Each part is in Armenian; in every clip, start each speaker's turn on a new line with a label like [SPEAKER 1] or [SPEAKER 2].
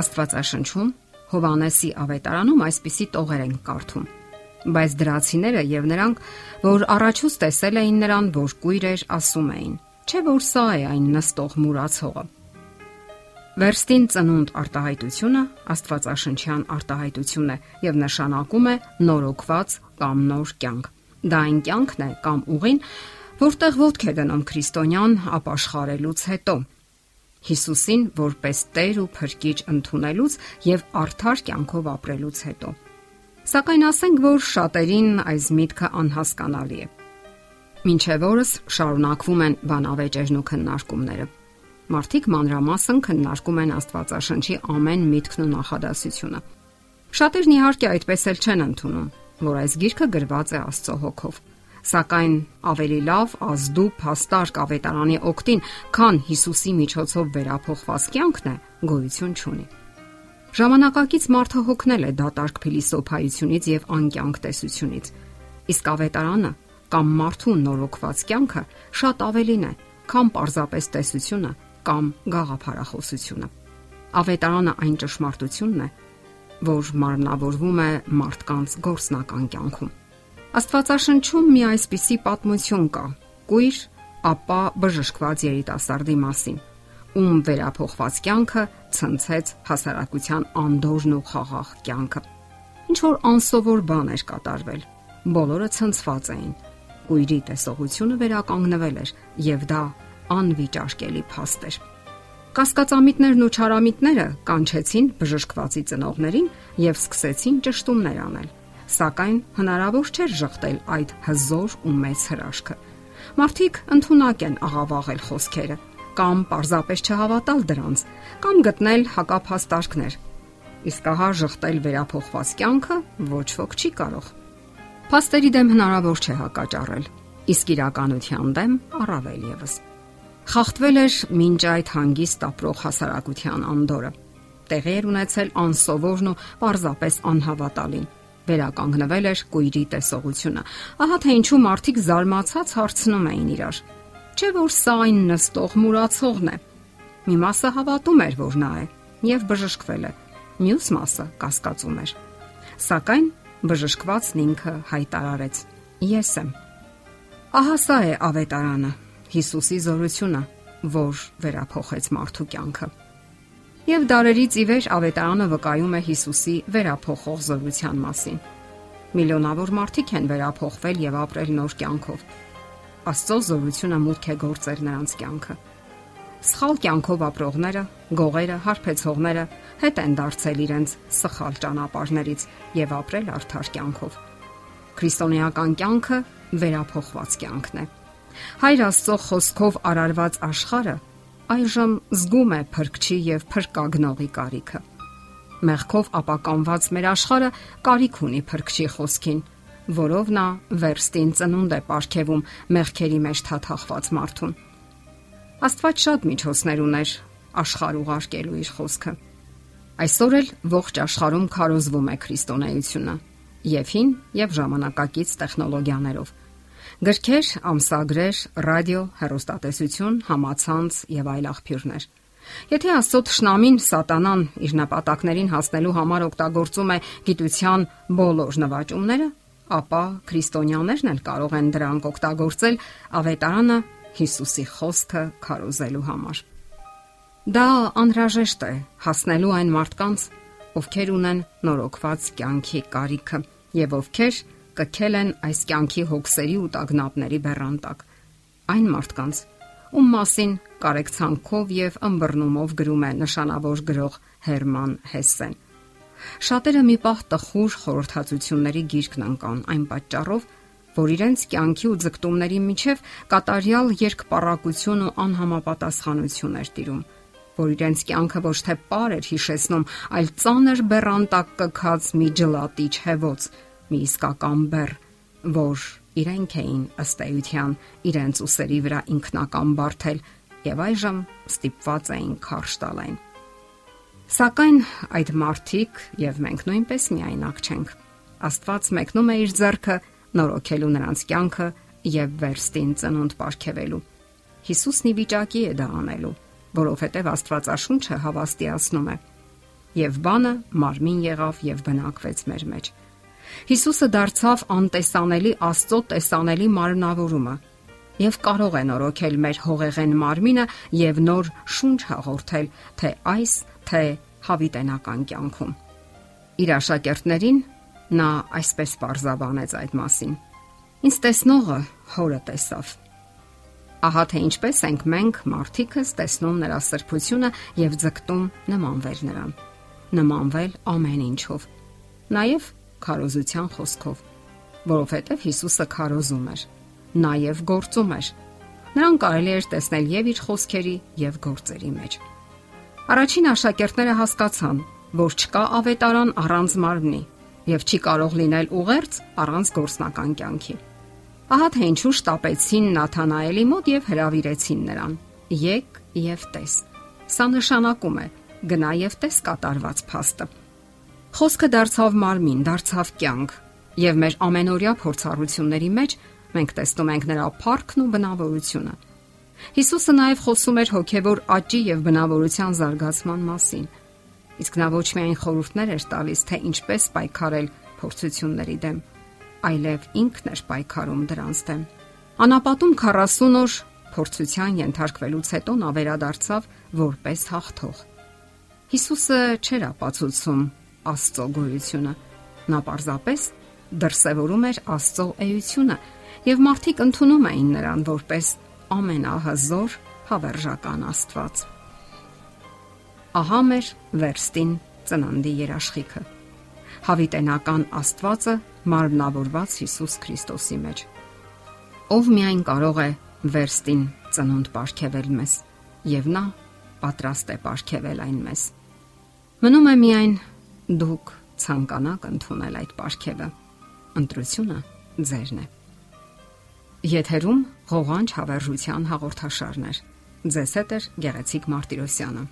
[SPEAKER 1] Աստվածաշնչում Հովանեսի ավետարանում այսպիսի տողեր են կարդում. Բայց դրացիները եւ նրանք, որ առաջուց տեսել էին նրան, որ կույր էր, ասում էին. Չէ որ սա է այն նստող մուրացողը։ Վերստին ծնունդ արտահայտությունը Աստվածաշնչյան արտահայտություն է եւ նշանակում է նորոգված կամ նոր կյանք։ Դա այն կյանքն է կամ ուղին, որտեղ ոտք է դնում քրիստոնյան ապաշխարելուց հետո Հիսուսին որպես Տեր ու Փրկիչ ընդունելուց եւ արդար կյանքով ապրելուց հետո։ Սակայն ասենք, որ շատերին այս միտքը անհասկանալի է։ Մինչև օրս շարունակվում են բանավեճերն ու քննարկումները։ Մարդիկ մանրամասն քննարկում են Աստվածաշնչի ամեն միտքն ու նախադասությունը։ Շատերն իհարկե այդպես էլ չեն ընդունում, որ այս գիրքը գրված է Աստծո հոգով Սակայն ավելի լավ ազդուp հաստար կավետարանի օկտին, քան Հիսուսի միջոցով վերափոխված կյանքն է, գոյություն չունի։ Ժամանակակից մարդը հոգնել է դատարկ փիլիսոփայությունից եւ անկյանք տեսությունից։ Իսկ ավետարանը կամ մարդու նորոգված կյանքը շատ ավելին է, քան պարզապես տեսությունը կամ գաղափարախոսությունը։ Ավետարանը այն ճշմարտությունն է, որ մարմնավորվում է մարդկանց գործնական կյանքում։ Աստվածաշնչում մի այսպիսի պատմություն կա՝ կույր, ապա բժշկված երիտասարդի մասին, ում վերափոխված կյանքը ցնցեց հասարակության անդորն ու խաղաղ կյանքը։ Ինչ որ անսովոր բան էր կատարվել։ Բոլորը ցնցված էին։ Կույրի տեսողությունը վերականգնվել էր, եւ դա անվիճարկելի փաստ էր։ Կասկածամիտներն ու չարամիտները կանչեցին բժշկվածի ծնողներին եւ սկսեցին ճշտումներ անել սակայն հնարավոր չէր շղթել այդ հզոր ու մեծ հրաշքը։ Մարդիկ ընդունակ են աղավաղել խոսքերը կամ պարզապես չհավատալ դրանց, կամ գտնել հակափաստարկներ։ Իսկ ահա շղթել վերափոխված կյանքը ոչ ոք չի կարող։ Փաստերի դեմ հնարավոր չէ հակաճառել, իսկ իրականության դեմ առավել եւս։ Խախտվել էր մինչ այդ հանգիստ ապրող հասարակության անդորը։ Տեղի էր ունեցել անսովորն ու պարզապես անհավատալին վերականգնվել էր կույրի տեսողությունը։ Ահա թե ինչու մարդիկ զարմացած հարցնում էին իրար. Չէ որ սա այն նստող մուրացողն է։ Մի մասը հավատում էր, որ նա է եւ բժշկվել է։ Մյուս մասը կասկածում էր։ Սակայն բժշկվածն ինքը հայտարարեց. Ես եմ։ Ահա սա է ավետարանը, Հիսուսի զորությունը, որ վերափոխեց մարդու կյանքը։ Եվ դարերից ի վեր ավետարանը վկայում է Հիսուսի վերափոխող զորության մասին։ Միլիոնավոր մարդիկ են վերափոխվել եւ ապրել նոր կյանքով։ Աստծո զորությունը մուտք է գործել նրանց կյանքը։ Սխալ կյանքով ապրողները, գողերը, հարբեցողները հետ են դարձել իրենց սխալ ճանապարհներից եւ ապրել արդար կյանքով։ Քրիստոնեական կյանքը վերափոխված կյանքն է։ Հայր Աստծո խոսքով արարված աշխարը այժմ զգում է փրկչի եւ փրկագնողի կարիքը։ Մեղքով ապականված մեր աշխարհը կարիք ունի փրկչի խոսքին, որով նա վերստին ծնունդ է ապարգևում մեղքերի մեջ թաթախված մարդուն։ Աստված շատ միջոցներ ուներ աշխարհ ուղարկելու իր խոսքը։ Այսօր էլ ողջ աշխարհում քարոզվում է քրիստոնեությունը եւ հին եւ ժամանակակից տեխնոլոգիաներով Գրքեր, ամսագրեր, ռադիո, հեռուստատեսություն, համացանց եւ այլ աղբյուրներ։ Եթե Աստծո ճշնամին սատանան իր նպատակներին հասնելու համար օգտագործում է գիտության բոլոր նվաճումները, ապա քրիստոնյաներն էլ կարող են դրանք օգտագործել ավետարանը Հիսուսի խոսքը քարոզելու համար։ Դա անհրաժեշտ է հասնելու այն մարդկանց, ովքեր ունեն նորոգված կյանքի կարիքը եւ ովքեր կքել են այս կյանքի հոգսերի ու տագնապների բեռանտակ։ Այն մարդկանց, ում մասին կարեկցանքով եւ ըմբռնումով գրում է նշանավոր գրող Հերման Հեսեն։ Շատերը մի պահ տխուր խորհրդածությունների գիրկն անկան այն պատճառով, որ իրենց կյանքի ու ձգտումների միջև կատարյալ երկպարակություն ու անհամապատասխանություն էր տիրում, որ իրենց կյանքը ոչ թե պար էր հիշեցնում, այլ ծանր բեռանտակ կքած մի ջլատիչ հեվոց, մի իսկական բեռ, որ իրենք էին ըստ էության իրենց ուսերի վրա ինքնական բարթել եւ այժմ ստիպված էին քարշ տալեն։ Սակայն այդ մարտիկ եւ մենք նույնպես միայնակ չենք։ Աստված մեկնում է իր ձեռքը նորոգելու նրանց կյանքը եւ վերստին ծնունդ ապարգևելու։ Հիսուսն ի վիճակի է դա անելու, որովհետեւ Աստվածաշունչը հավաստիացնում է եւ բանը մարմին եղավ եւ բնակվեց մեր մեջ։ Հիսուսը դարձավ անտեսանելի Աստծո տեսանելի մարմնավորումը եւ կարող է նորոգել մեր հողեղեն մարմինը եւ նոր շունչ հաղորդել թե այս, թե հավիտենական կյանքում։ Իր աշակերտներին նա այսպես parzabanեց այդ մասին։ Ինչ տեսնողը հորը տեսավ։ Ահա թե ինչպես ենք մենք մարդիկս տեսնում նրա սրբությունը եւ ձգտում նմանվել նրան նմանվել ամեն ինչով։ Նաև քարոզության խոսքով, որովհետև Հիսուսը քարոզում էր, նաև գործում էր։ Նրան կարելի էր տեսնել եւ իր խոսքերի եւ գործերի մեջ։ Առաջին աշակերտները հասկացան, որ չկա ավետարան առանց մարմնի եւ չի կարող լինել ուղերձ առանց գործնական կյանքի։ Ահա թե ինչու շտապեցին Նաթանաելի մոտ եւ հրավիրեցին նրան. Եկ եւ տես։ Սա նշանակում է, գնա եւ տես կատարված փաստը։ Խոսքը դարձավ մարմին, դարձավ կյանք, եւ մեր ամենօրյա փորձառությունների մեջ մենք տեսնում ենք նրա փառքն ու բնավորությունը։ Հիսուսը նաև խոսում էր հոգևոր աճի եւ բնավորության զարգացման մասին։ Իսկ նա ոչ միայն խորհուրդներ էր տալիս, թե ինչպես պայքարել փորձությունների դեմ, այլև ինքն էր պայքարում դրանց դեմ։ Անապատում 40 օր փորձության ենթարկվելուց հետո նա վերադարձավ որպես հաղթող։ Հիսուսը չէր ապացուցում Աստծո գոյությունը։ Նա պարզապես դրսևորում էր Աստծո էությունը, եւ մարդիկ ընդունում էին նրան որպես ամենահզոր հավերժական Աստված։ Ահա մեր վերստին ծննդի երաշխիքը։ Հավիտենական Աստվածը մարմնավորված Հիսուս Քրիստոսի մեջ։ Ով միայն կարող է վերստին ծնունդ ապարգևել մեզ, եւ նա պատրաստ է ապարգևել այն մեզ։ Մնում է միայն դուք ցանկանաք ընդունել այդ ապարքևը։ Ընտրությունը ձերն է։ Եթերում ղողանջ հավերժության հաղորդաշարներ։ Ձեզ հետ է Գեղեցիկ Մարտիրոսյանը։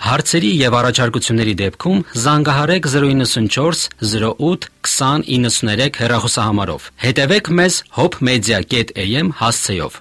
[SPEAKER 2] Հարցերի եւ առաջարկությունների դեպքում զանգահարեք 094 08 2093 հեռախոսահամարով։ Հետևեք մեզ hopmedia.am հասցեով։